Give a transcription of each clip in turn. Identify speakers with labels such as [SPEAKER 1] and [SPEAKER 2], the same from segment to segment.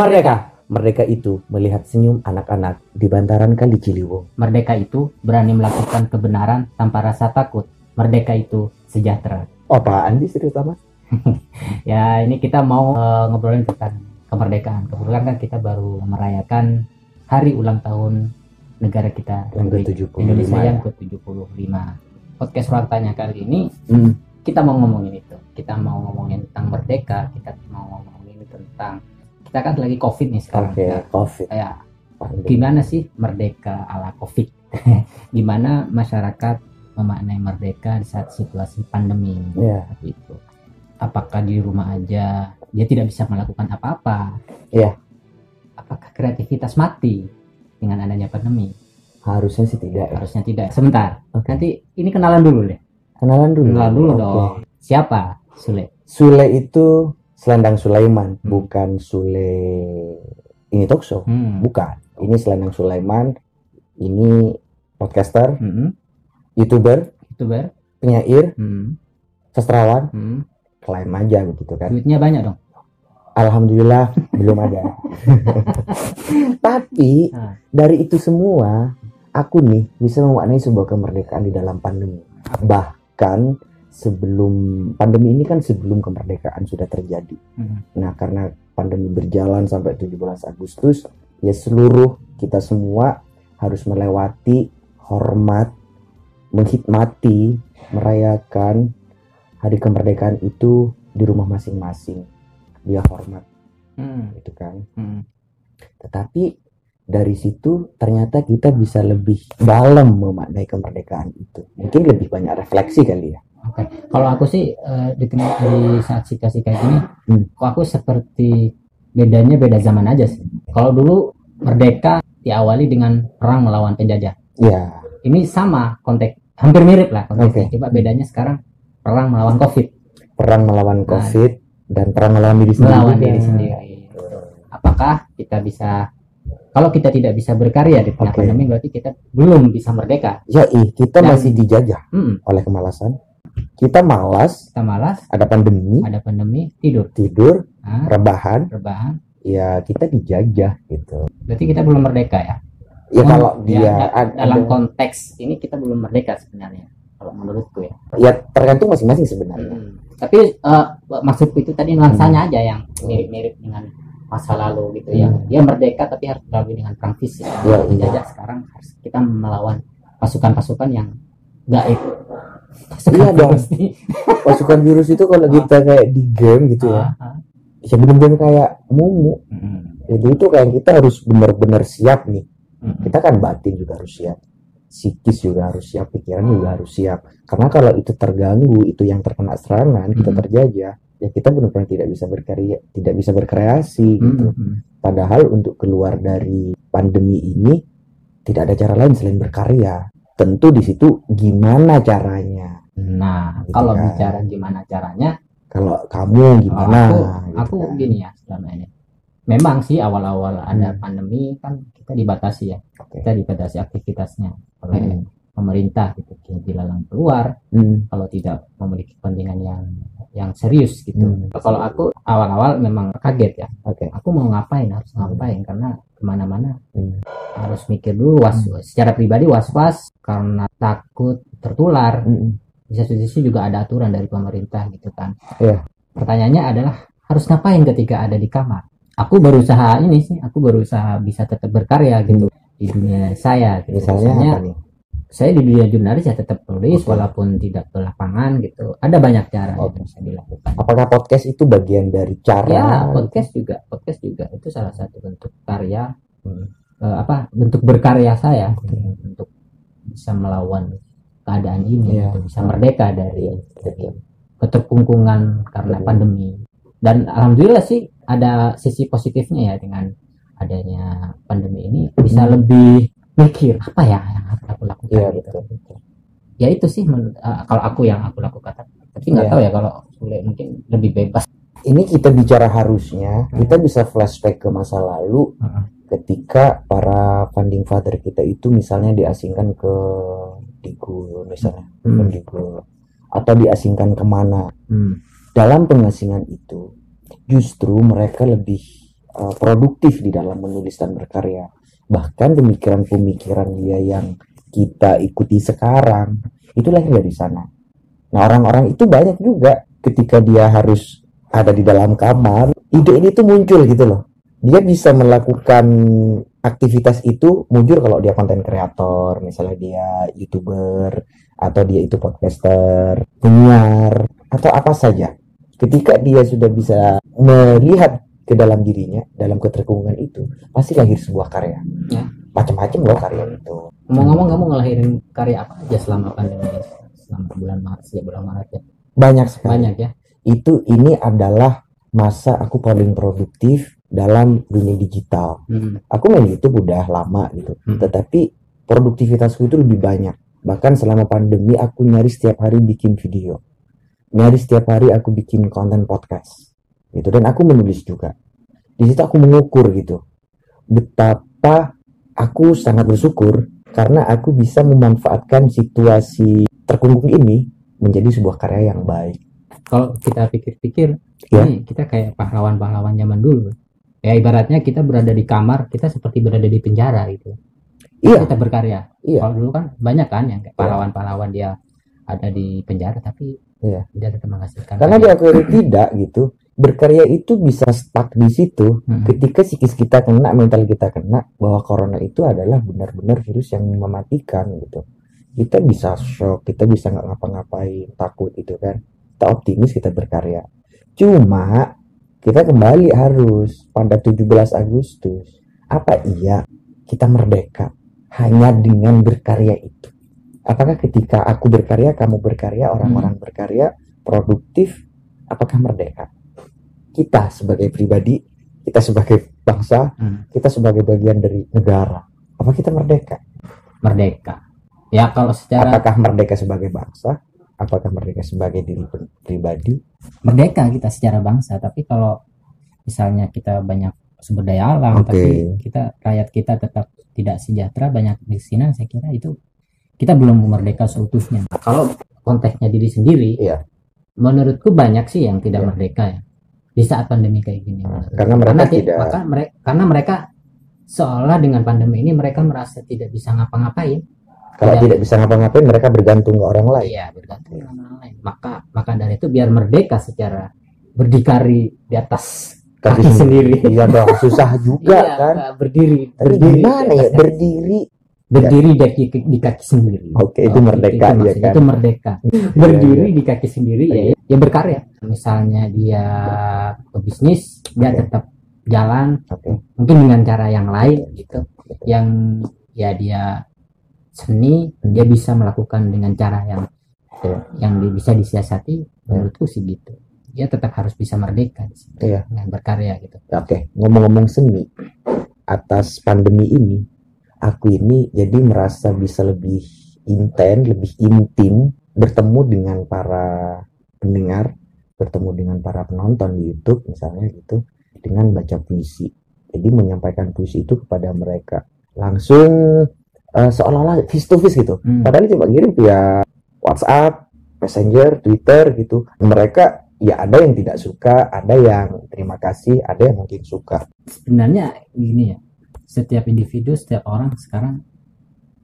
[SPEAKER 1] Merdeka. Merdeka itu melihat senyum anak-anak di bantaran Kali Ciliwung.
[SPEAKER 2] Merdeka itu berani melakukan kebenaran tanpa rasa takut. Merdeka itu sejahtera.
[SPEAKER 1] Oh, apaan sih serius amat?
[SPEAKER 2] Ya, ini kita mau eh, ngobrolin tentang kemerdekaan. Kebetulan kan kita baru merayakan hari ulang tahun negara kita
[SPEAKER 1] Yang
[SPEAKER 2] Republik
[SPEAKER 1] ke-75
[SPEAKER 2] Indonesia
[SPEAKER 1] ya.
[SPEAKER 2] yang ke-75. Podcast ruang tanya kali ini
[SPEAKER 1] Hmm.
[SPEAKER 2] kita mau ngomongin itu. Kita mau ngomongin tentang merdeka, kita mau ngomongin tentang kita kan lagi Covid nih sekarang.
[SPEAKER 1] Oke,
[SPEAKER 2] Ya,
[SPEAKER 1] COVID. Pandemi.
[SPEAKER 2] gimana sih merdeka ala covid gimana masyarakat memaknai merdeka di saat situasi pandemi
[SPEAKER 1] Iya.
[SPEAKER 2] seperti itu apakah di rumah aja dia tidak bisa melakukan apa-apa
[SPEAKER 1] Iya.
[SPEAKER 2] apakah kreativitas mati dengan adanya pandemi
[SPEAKER 1] Harusnya sih tidak. ya.
[SPEAKER 2] harusnya tidak sebentar
[SPEAKER 1] Oke.
[SPEAKER 2] nanti ini kenalan dulu deh
[SPEAKER 1] Kenalan dulu.
[SPEAKER 2] kenalan dulu
[SPEAKER 1] Oke.
[SPEAKER 2] dong siapa Sule
[SPEAKER 1] Sule itu Selendang Sulaiman,
[SPEAKER 2] Hmm.
[SPEAKER 1] bukan Sule ini talk show.
[SPEAKER 2] hmm.
[SPEAKER 1] Bukan. Ini Selendang Sulaiman. Ini podcaster,
[SPEAKER 2] Hmm.
[SPEAKER 1] youtuber,
[SPEAKER 2] youtuber
[SPEAKER 1] penyair,
[SPEAKER 2] hmm.
[SPEAKER 1] sastrawan,
[SPEAKER 2] Hmm.
[SPEAKER 1] klaim aja begitu kan.
[SPEAKER 2] duitnya banyak dong
[SPEAKER 1] Alhamdulillah belum ada. Tapi
[SPEAKER 2] Ah.
[SPEAKER 1] dari itu semua, aku nih bisa memaknai sebuah kemerdekaan di dalam pandemi. Bahkan sebelum pandemi ini kan sebelum kemerdekaan sudah terjadi.
[SPEAKER 2] Hmm.
[SPEAKER 1] Nah, karena pandemi berjalan sampai 17 Agustus, ya seluruh kita semua harus melewati hormat, menghikmati, merayakan hari kemerdekaan itu di rumah masing-masing. Dia hormat
[SPEAKER 2] Hmm.
[SPEAKER 1] gitu kan.
[SPEAKER 2] Hmm.
[SPEAKER 1] Tetapi dari situ ternyata kita bisa lebih dalam memaknai kemerdekaan itu. Mungkin lebih banyak refleksi kali ya.
[SPEAKER 2] Oke, kalau aku sih eh, di, di saat situasi kayak gini,
[SPEAKER 1] Hmm.
[SPEAKER 2] kok aku seperti bedanya beda zaman aja sih. Kalau dulu merdeka diawali dengan perang melawan penjajah.
[SPEAKER 1] Ya,
[SPEAKER 2] Ini sama konteks, hampir mirip lah konteksnya.
[SPEAKER 1] Oke.
[SPEAKER 2] Coba bedanya sekarang perang melawan COVID,
[SPEAKER 1] perang melawan
[SPEAKER 2] Nah.
[SPEAKER 1] COVID dan perang melawan diri sendiri.
[SPEAKER 2] melawan diri sendiri. Apakah kita bisa kalau kita tidak bisa berkarya di tengah
[SPEAKER 1] Oke.
[SPEAKER 2] pandemi berarti kita belum bisa merdeka.
[SPEAKER 1] Ya, kita
[SPEAKER 2] Dan-
[SPEAKER 1] masih dijajah
[SPEAKER 2] Hmm,
[SPEAKER 1] oleh kemalasan. Kita malas,
[SPEAKER 2] kita malas,
[SPEAKER 1] ada pandemi,
[SPEAKER 2] ada pandemi, tidur,
[SPEAKER 1] tidur,
[SPEAKER 2] nah,
[SPEAKER 1] rebahan,
[SPEAKER 2] rebahan.
[SPEAKER 1] ya kita dijajah gitu.
[SPEAKER 2] Berarti kita belum merdeka ya.
[SPEAKER 1] Ya
[SPEAKER 2] Hmm,
[SPEAKER 1] kalau
[SPEAKER 2] ya,
[SPEAKER 1] dia
[SPEAKER 2] da-
[SPEAKER 1] ad-
[SPEAKER 2] dalam
[SPEAKER 1] ada-
[SPEAKER 2] konteks ini kita belum merdeka sebenarnya kalau menurutku ya.
[SPEAKER 1] Ya tergantung masing-masing sebenarnya.
[SPEAKER 2] tapi eh, maksudku itu tadi nuansanya aja yang mirip-mirip dengan masa lalu gitu ya.
[SPEAKER 1] Hmm.
[SPEAKER 2] dia merdeka tapi harus melalui dengan perang fisik
[SPEAKER 1] Ya, iya.
[SPEAKER 2] penjajah sekarang harus kita melawan pasukan-pasukan yang gaib pasukan
[SPEAKER 1] Iya dong. Pasukan virus itu kalau kita kayak di game gitu ya, ya bener-bener kayak mumu.
[SPEAKER 2] Mm,
[SPEAKER 1] Jadi itu kayak kita harus benar-benar siap nih.
[SPEAKER 2] mm,
[SPEAKER 1] Kita kan batin juga harus siap. Psikis juga harus siap, pikiran juga harus siap. Karena kalau itu terganggu, itu yang terkena serangan, kita
[SPEAKER 2] Hmm.
[SPEAKER 1] terjajah, ya kita benar-benar tidak bisa berkarya, tidak bisa berkreasi
[SPEAKER 2] mm,
[SPEAKER 1] gitu. Padahal untuk keluar dari pandemi ini tidak ada cara lain selain berkarya. Tentu di situ gimana caranya.
[SPEAKER 2] nah
[SPEAKER 1] Gitu
[SPEAKER 2] kalau
[SPEAKER 1] kan.
[SPEAKER 2] bicara gimana caranya
[SPEAKER 1] Kalau kamu gimana?
[SPEAKER 2] aku,
[SPEAKER 1] gitu
[SPEAKER 2] aku
[SPEAKER 1] kan.
[SPEAKER 2] gini ya selama ini memang sih awal-awal ada
[SPEAKER 1] Hmm.
[SPEAKER 2] pandemi kan kita dibatasi ya
[SPEAKER 1] Oke.
[SPEAKER 2] kita dibatasi aktivitasnya oleh
[SPEAKER 1] Hmm.
[SPEAKER 2] pemerintah gitu dilarang keluar
[SPEAKER 1] Hmm.
[SPEAKER 2] kalau tidak memiliki kepentingan yang yang serius gitu
[SPEAKER 1] Hmm.
[SPEAKER 2] kalau aku awal-awal memang kaget ya
[SPEAKER 1] Oke.
[SPEAKER 2] aku mau ngapain harus ngapain karena ke mana-mana
[SPEAKER 1] Hmm.
[SPEAKER 2] harus mikir dulu was secara pribadi was-was karena takut tertular
[SPEAKER 1] Hmm.
[SPEAKER 2] di satu sisi juga ada aturan dari pemerintah gitu kan.
[SPEAKER 1] Iya.
[SPEAKER 2] Pertanyaannya adalah harus ngapain ketika ada di kamar? Aku berusaha ini sih, aku berusaha bisa tetap berkarya gitu di dunia saya. Gitu.
[SPEAKER 1] Misalnya
[SPEAKER 2] Misalnya? Saya di dunia jurnalis ya tetap tulis
[SPEAKER 1] Oke.
[SPEAKER 2] walaupun tidak ke lapangan gitu. Ada banyak cara
[SPEAKER 1] Oke.
[SPEAKER 2] yang bisa dilakukan.
[SPEAKER 1] Apakah podcast itu bagian dari cara?
[SPEAKER 2] Ya podcast juga, podcast juga itu salah satu bentuk karya,
[SPEAKER 1] Hmm.
[SPEAKER 2] eh, apa bentuk berkarya saya
[SPEAKER 1] Oke.
[SPEAKER 2] untuk bisa melawan keadaan ini,
[SPEAKER 1] Iya.
[SPEAKER 2] gitu. bisa merdeka dari
[SPEAKER 1] Betul.
[SPEAKER 2] keterkungkungan karena
[SPEAKER 1] Betul.
[SPEAKER 2] pandemi. Dan alhamdulillah sih ada sisi positifnya ya dengan adanya pandemi ini bisa
[SPEAKER 1] Hmm.
[SPEAKER 2] lebih mikir apa ya yang harus aku lakukan
[SPEAKER 1] Iya
[SPEAKER 2] gitu.
[SPEAKER 1] betul. betul.
[SPEAKER 2] Ya itu sih uh, kalau aku yang aku lakukan. Tapi nggak
[SPEAKER 1] Iya.
[SPEAKER 2] tahu ya kalau Sule mungkin lebih bebas.
[SPEAKER 1] Ini kita bicara harusnya kita bisa flashback ke masa lalu
[SPEAKER 2] Heeh.
[SPEAKER 1] ketika para funding father kita itu misalnya diasingkan ke Digo misalnya,
[SPEAKER 2] Hmm.
[SPEAKER 1] ke atau diasingkan ke mana.
[SPEAKER 2] Hmm.
[SPEAKER 1] Dalam pengasingan itu justru mereka lebih uh, produktif di dalam menulis dan berkarya. Bahkan pemikiran-pemikiran dia yang kita ikuti sekarang itu lahir dari sana. Nah orang-orang itu banyak juga ketika dia harus ada di dalam kamar, ide ini tuh muncul gitu loh. Dia bisa melakukan aktivitas itu muncul kalau dia konten kreator, misalnya dia youtuber atau dia itu podcaster, penyiar atau apa saja. Ketika dia sudah bisa melihat ke dalam dirinya, dalam keterkungkungan itu, pasti lahir sebuah karya.
[SPEAKER 2] Ya.
[SPEAKER 1] Macam-macam loh karya itu.
[SPEAKER 2] Ngomong-ngomong kamu ngelahirin karya apa aja selama pandemi selama bulan Maret ya bulan Maret ya
[SPEAKER 1] Banyak sekali.
[SPEAKER 2] banyak ya
[SPEAKER 1] Itu ini adalah masa aku paling produktif dalam dunia digital.
[SPEAKER 2] Hmm.
[SPEAKER 1] Aku main YouTube udah lama gitu,
[SPEAKER 2] Hmm.
[SPEAKER 1] tetapi produktivitasku itu lebih banyak. Bahkan selama pandemi aku nyari setiap hari bikin video. Nyari setiap hari aku bikin konten podcast. Gitu dan aku menulis juga. Di situ aku mengukur gitu. Betapa aku sangat bersyukur karena aku bisa memanfaatkan situasi terkungkung ini menjadi sebuah karya yang baik.
[SPEAKER 2] kalau kita pikir-pikir
[SPEAKER 1] Ya.
[SPEAKER 2] ini kita kayak pahlawan-pahlawan zaman dulu ya ibaratnya kita berada di kamar kita seperti berada di penjara gitu
[SPEAKER 1] Iya,
[SPEAKER 2] kita berkarya
[SPEAKER 1] Iya.
[SPEAKER 2] kalau dulu kan banyak kan yang kayak pahlawan-pahlawan dia ada di penjara tapi
[SPEAKER 1] Iya.
[SPEAKER 2] dia tetap menghasilkan
[SPEAKER 1] karena
[SPEAKER 2] karya.
[SPEAKER 1] diakui tidak gitu. Berkarya itu bisa stuck di situ
[SPEAKER 2] Hmm.
[SPEAKER 1] ketika psikis kita kena, mental kita kena bahwa corona itu adalah benar-benar virus yang mematikan gitu. Kita bisa shock, kita bisa nggak ngapa-ngapain, takut gitu kan. Kita optimis, kita berkarya. Cuma kita kembali harus pada 17 Agustus. Apa iya kita merdeka hanya dengan berkarya itu? Apakah ketika aku berkarya, kamu berkarya, orang-orang berkarya, produktif, apakah merdeka? Kita sebagai pribadi, kita sebagai bangsa,
[SPEAKER 2] Hmm.
[SPEAKER 1] kita sebagai bagian dari negara. Apa kita merdeka?
[SPEAKER 2] merdeka ya kalau secara
[SPEAKER 1] Apakah merdeka sebagai bangsa? Apakah merdeka sebagai diri pribadi?
[SPEAKER 2] merdeka kita secara bangsa tapi kalau misalnya kita banyak sumber daya alam
[SPEAKER 1] Oke.
[SPEAKER 2] tapi kita rakyat kita tetap tidak sejahtera banyak kemiskinan saya kira itu kita belum merdeka seutuhnya kalau konteksnya diri sendiri
[SPEAKER 1] Iya.
[SPEAKER 2] menurutku banyak sih yang tidak
[SPEAKER 1] Iya.
[SPEAKER 2] merdeka ya di saat pandemi kayak gini
[SPEAKER 1] Nah, karena mereka
[SPEAKER 2] ti-
[SPEAKER 1] tidak-
[SPEAKER 2] maka mere- karena mereka seolah dengan pandemi ini mereka merasa tidak bisa ngapa-ngapain
[SPEAKER 1] Kalau
[SPEAKER 2] Tidak.
[SPEAKER 1] tidak bisa ngapa-ngapain, mereka bergantung ke orang lain.
[SPEAKER 2] Iya, bergantung dengan orang lain. Maka maka dari itu biar merdeka secara berdikari di atas
[SPEAKER 1] Kaki
[SPEAKER 2] kaki sendiri.
[SPEAKER 1] Iya dong, susah juga
[SPEAKER 2] Iya,
[SPEAKER 1] kan.
[SPEAKER 2] Kak, berdiri.
[SPEAKER 1] Tapi
[SPEAKER 2] berdiri
[SPEAKER 1] gimana
[SPEAKER 2] di
[SPEAKER 1] ya
[SPEAKER 2] kaki.
[SPEAKER 1] Berdiri?
[SPEAKER 2] Berdiri di kaki, di kaki sendiri.
[SPEAKER 1] Oke, itu
[SPEAKER 2] Oh,
[SPEAKER 1] merdeka
[SPEAKER 2] itu,
[SPEAKER 1] ya kan.
[SPEAKER 2] itu merdeka.
[SPEAKER 1] Iya,
[SPEAKER 2] Berdiri
[SPEAKER 1] iya.
[SPEAKER 2] di kaki sendiri ya, ya berkarya. Misalnya dia pebisnis, dia
[SPEAKER 1] Oke.
[SPEAKER 2] tetap jalan
[SPEAKER 1] Oke.
[SPEAKER 2] mungkin dengan cara yang lain gitu. Yang ya dia seni,
[SPEAKER 1] Hmm.
[SPEAKER 2] dia bisa melakukan dengan cara yang
[SPEAKER 1] Iya.
[SPEAKER 2] yang bisa disiasati menurutku sih gitu dia tetap harus bisa merdeka di situ,
[SPEAKER 1] Iya.
[SPEAKER 2] dengan berkarya gitu
[SPEAKER 1] Oke, ngomong-ngomong seni, atas pandemi ini, aku ini jadi merasa bisa lebih intens, lebih intim bertemu dengan para pendengar, bertemu dengan para penonton di YouTube misalnya gitu, dengan baca puisi. Jadi menyampaikan puisi itu kepada mereka langsung eh, seolah-olah face to face gitu.
[SPEAKER 2] Hmm.
[SPEAKER 1] Padahal cuma kirim via WhatsApp, Messenger, Twitter gitu. Mereka ya ada yang tidak suka, ada yang terima kasih, ada yang mungkin suka.
[SPEAKER 2] sebenarnya gini ya setiap individu setiap orang sekarang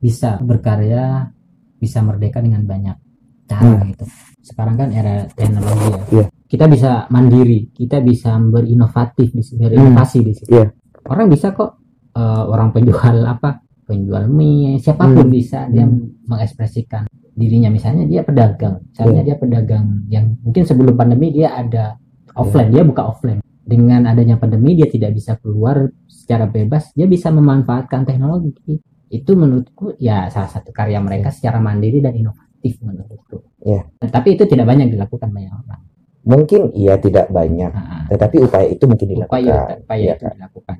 [SPEAKER 2] bisa berkarya bisa merdeka dengan banyak cara gitu sekarang kan era teknologi ya
[SPEAKER 1] Iya.
[SPEAKER 2] kita bisa mandiri kita bisa berinovatif bisa berinovasi di situ
[SPEAKER 1] Iya.
[SPEAKER 2] orang bisa kok eh, orang penjual apa penjual mie siapa pun
[SPEAKER 1] Hmm.
[SPEAKER 2] bisa dia
[SPEAKER 1] Hmm.
[SPEAKER 2] mengekspresikan dirinya misalnya dia pedagang misalnya
[SPEAKER 1] Iya.
[SPEAKER 2] dia pedagang yang mungkin sebelum pandemi dia ada offline dia buka offline dengan adanya pandemi dia tidak bisa keluar secara bebas dia bisa memanfaatkan teknologi itu menurutku ya salah satu karya mereka secara mandiri dan inovatif menurutku
[SPEAKER 1] Iya.
[SPEAKER 2] tapi itu tidak banyak dilakukan banyak orang
[SPEAKER 1] Mungkin iya tidak banyak,
[SPEAKER 2] Nah,
[SPEAKER 1] tetapi upaya itu mungkin dilakukan.
[SPEAKER 2] upaya upaya
[SPEAKER 1] Iya
[SPEAKER 2] itu
[SPEAKER 1] kan?
[SPEAKER 2] dilakukan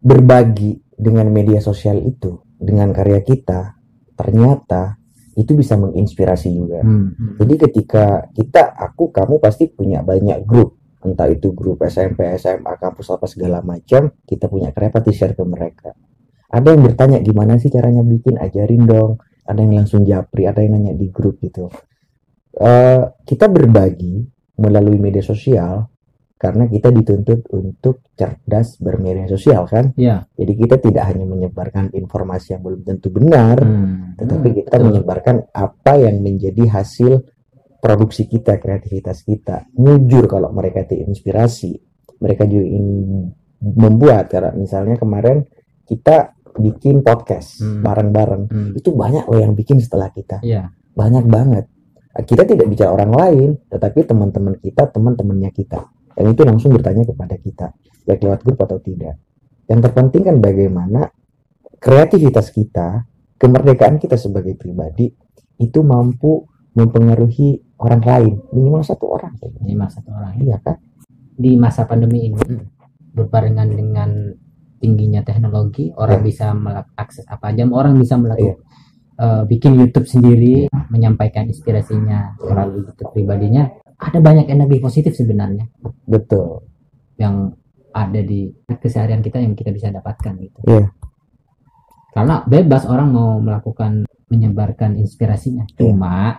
[SPEAKER 1] Berbagi dengan media sosial itu, dengan karya kita, ternyata itu bisa menginspirasi juga.
[SPEAKER 2] Hmm, hmm.
[SPEAKER 1] Jadi ketika kita, aku, kamu pasti punya banyak grup. Entah itu grup SMP, SMA, kampus apa segala macam. Kita punya karya pasti share ke mereka. Ada yang bertanya gimana sih caranya bikin, ajarin dong. Ada yang langsung japri, ada yang nanya di grup gitu. Eh, kita berbagi melalui media sosial karena kita dituntut untuk cerdas bermedia sosial kan
[SPEAKER 2] Iya.
[SPEAKER 1] jadi kita tidak hanya menyebarkan informasi yang belum tentu benar
[SPEAKER 2] Hmm.
[SPEAKER 1] tetapi kita
[SPEAKER 2] betul.
[SPEAKER 1] menyebarkan apa yang menjadi hasil produksi kita kreativitas kita mujur kalau mereka terinspirasi mereka juga ingin membuat karena misalnya kemarin kita bikin podcast
[SPEAKER 2] Hmm.
[SPEAKER 1] bareng-bareng
[SPEAKER 2] Hmm.
[SPEAKER 1] itu banyak loh yang bikin setelah kita
[SPEAKER 2] Iya.
[SPEAKER 1] banyak banget kita tidak bicara orang lain tetapi teman-teman kita teman-temannya kita dan itu langsung bertanya kepada kita baik lewat grup atau tidak yang terpenting kan bagaimana kreativitas kita kemerdekaan kita sebagai pribadi itu mampu mempengaruhi orang lain minimal satu orang
[SPEAKER 2] Ini masa satu orang.
[SPEAKER 1] iya kan
[SPEAKER 2] Di masa pandemi ini
[SPEAKER 1] Hmm.
[SPEAKER 2] berbarengan dengan tingginya teknologi, orang
[SPEAKER 1] Iya.
[SPEAKER 2] bisa mengakses apa aja, orang bisa melakukan eh, bikin YouTube sendiri, menyampaikan inspirasinya melalui YouTube pribadinya. Ada banyak energi positif sebenarnya
[SPEAKER 1] betul
[SPEAKER 2] yang ada di keseharian kita yang kita bisa dapatkan gitu.
[SPEAKER 1] Iya.
[SPEAKER 2] Karena bebas orang mau melakukan menyebarkan inspirasinya.
[SPEAKER 1] Iya.
[SPEAKER 2] Cuma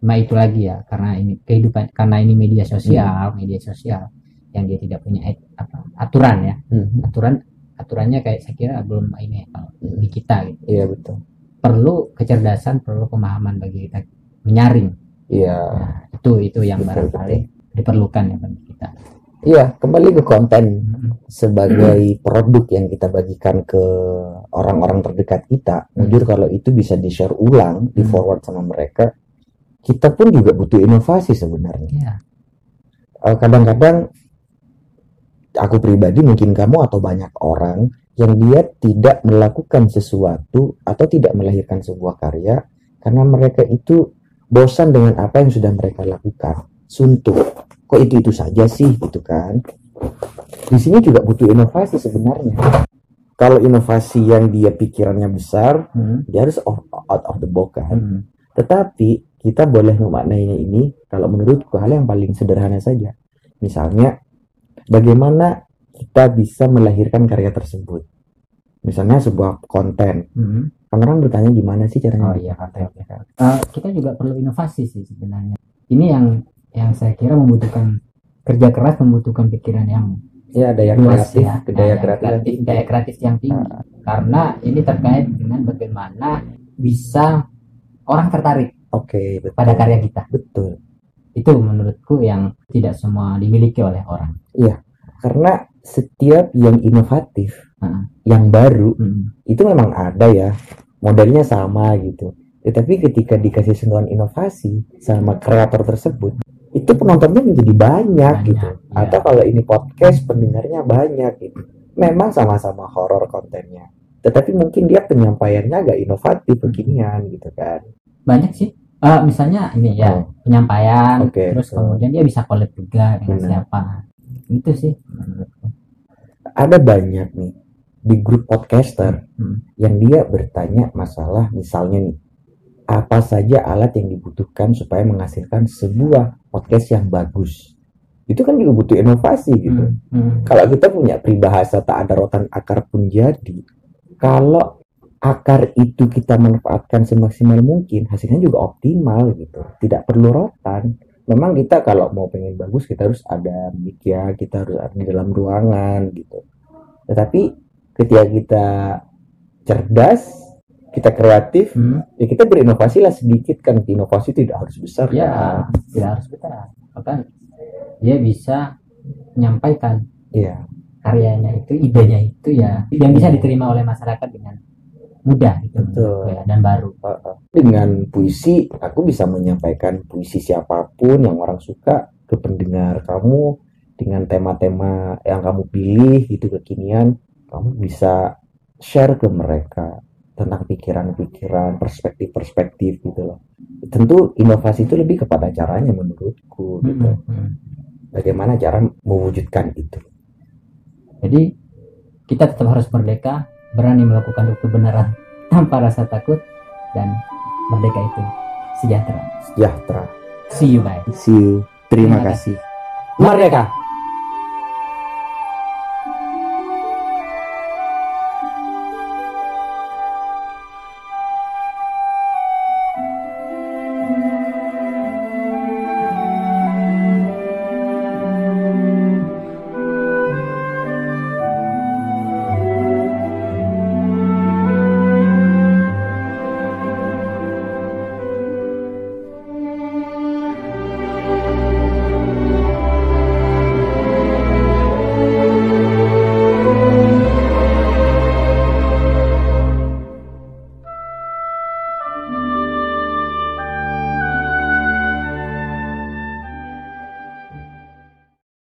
[SPEAKER 2] cuma itu lagi ya karena ini kehidupan karena ini media sosial, media sosial yang dia tidak punya et- apa, aturan ya.
[SPEAKER 1] Hmm,
[SPEAKER 2] Aturan aturannya kayak saya kira belum ini kalau di kita gitu.
[SPEAKER 1] iya betul
[SPEAKER 2] Perlu kecerdasan, perlu pemahaman bagi kita menyaring.
[SPEAKER 1] iya
[SPEAKER 2] Nah, itu itu yang
[SPEAKER 1] Betul,
[SPEAKER 2] barangkali diperlukan ya bagi kita.
[SPEAKER 1] iya kembali ke konten
[SPEAKER 2] Mm-mm.
[SPEAKER 1] sebagai produk yang kita bagikan ke orang-orang terdekat kita,
[SPEAKER 2] Hmm.
[SPEAKER 1] jujur kalau itu bisa di-share ulang, di
[SPEAKER 2] Hmm.
[SPEAKER 1] forward sama mereka, kita pun juga butuh inovasi sebenarnya.
[SPEAKER 2] Iya.
[SPEAKER 1] Eh, Kadang-kadang aku pribadi mungkin kamu atau banyak orang yang dia tidak melakukan sesuatu atau tidak melahirkan sebuah karya karena mereka itu bosan dengan apa yang sudah mereka lakukan, suntuk. Kok itu itu saja sih gitu kan? Di sini juga butuh inovasi sebenarnya. Kalau inovasi yang dia pikirannya besar,
[SPEAKER 2] Mm.
[SPEAKER 1] dia harus out of the box kan.
[SPEAKER 2] Mm.
[SPEAKER 1] Tetapi kita boleh memaknainya ini kalau menurutku hal yang paling sederhana saja. Misalnya bagaimana kita bisa melahirkan karya tersebut. Misalnya sebuah konten.
[SPEAKER 2] Mm.
[SPEAKER 1] Kan orang bertanya gimana sih caranya
[SPEAKER 2] Oh iya,
[SPEAKER 1] konten.
[SPEAKER 2] oke, oke. Eh, kita juga perlu inovasi sih sebenarnya. Ini yang yang saya kira membutuhkan kerja keras, membutuhkan pikiran yang
[SPEAKER 1] Ya ada yang
[SPEAKER 2] luas
[SPEAKER 1] kreatif,
[SPEAKER 2] ya,
[SPEAKER 1] daya
[SPEAKER 2] Nah, yang
[SPEAKER 1] kreatif.
[SPEAKER 2] kreatif, daya kreatif yang tinggi. Karena ini terkait dengan bagaimana bisa orang tertarik
[SPEAKER 1] Oke, betul.
[SPEAKER 2] pada karya kita.
[SPEAKER 1] Betul.
[SPEAKER 2] Itu menurutku yang tidak semua dimiliki oleh orang.
[SPEAKER 1] Karena setiap yang inovatif,
[SPEAKER 2] Heeh.
[SPEAKER 1] yang baru
[SPEAKER 2] Mm.
[SPEAKER 1] itu memang ada ya modelnya sama gitu tetapi ketika dikasih sentuhan inovasi sama kreator tersebut itu penontonnya menjadi banyak,
[SPEAKER 2] Banyak,
[SPEAKER 1] gitu
[SPEAKER 2] iya.
[SPEAKER 1] atau kalau ini podcast pendengarnya banyak gitu memang sama-sama horor kontennya tetapi mungkin dia penyampaiannya agak inovatif beginian gitu kan
[SPEAKER 2] Banyak sih. Eh, misalnya ini ya
[SPEAKER 1] Oh.
[SPEAKER 2] penyampaian,
[SPEAKER 1] Oke.
[SPEAKER 2] terus kemudian dia bisa collab juga dengan
[SPEAKER 1] Benar.
[SPEAKER 2] siapa. Itu sih.
[SPEAKER 1] ada banyak nih di grup podcaster
[SPEAKER 2] Hmm.
[SPEAKER 1] yang dia bertanya masalah misalnya nih apa saja alat yang dibutuhkan supaya menghasilkan sebuah podcast yang bagus itu kan juga butuh inovasi gitu
[SPEAKER 2] Hmm. Hmm.
[SPEAKER 1] kalau kita punya peribahasa tak ada rotan akar pun jadi kalau akar itu kita manfaatkan semaksimal mungkin hasilnya juga optimal gitu tidak perlu rotan memang kita kalau mau pengen bagus kita harus ada mic ya kita harus ada di dalam ruangan gitu tetapi ketika kita cerdas kita kreatif
[SPEAKER 2] Hmm.
[SPEAKER 1] ya kita berinovasi lah sedikit kan inovasi tidak harus besar
[SPEAKER 2] Ya,
[SPEAKER 1] kan?
[SPEAKER 2] tidak harus betul. Bahkan dia bisa menyampaikan
[SPEAKER 1] Iya.
[SPEAKER 2] karyanya itu, idenya itu ya yang bisa diterima oleh masyarakat dengan mudah gitu
[SPEAKER 1] Betul.
[SPEAKER 2] ya, dan baru.
[SPEAKER 1] dengan puisi aku bisa menyampaikan puisi siapa pun yang orang suka ke pendengar kamu dengan tema-tema yang kamu pilih gitu kekinian kamu bisa share ke mereka tentang pikiran-pikiran perspektif-perspektif gitu loh tentu inovasi itu lebih kepada caranya menurutku gitu
[SPEAKER 2] Hmm, hmm.
[SPEAKER 1] bagaimana cara mewujudkan itu
[SPEAKER 2] Jadi kita tetap harus merdeka, berani melakukan kebenaran tanpa rasa takut dan merdeka itu sejahtera.
[SPEAKER 1] sejahtera
[SPEAKER 2] See you guys.
[SPEAKER 1] see you terima
[SPEAKER 2] Terima
[SPEAKER 1] kasih
[SPEAKER 2] Merdeka.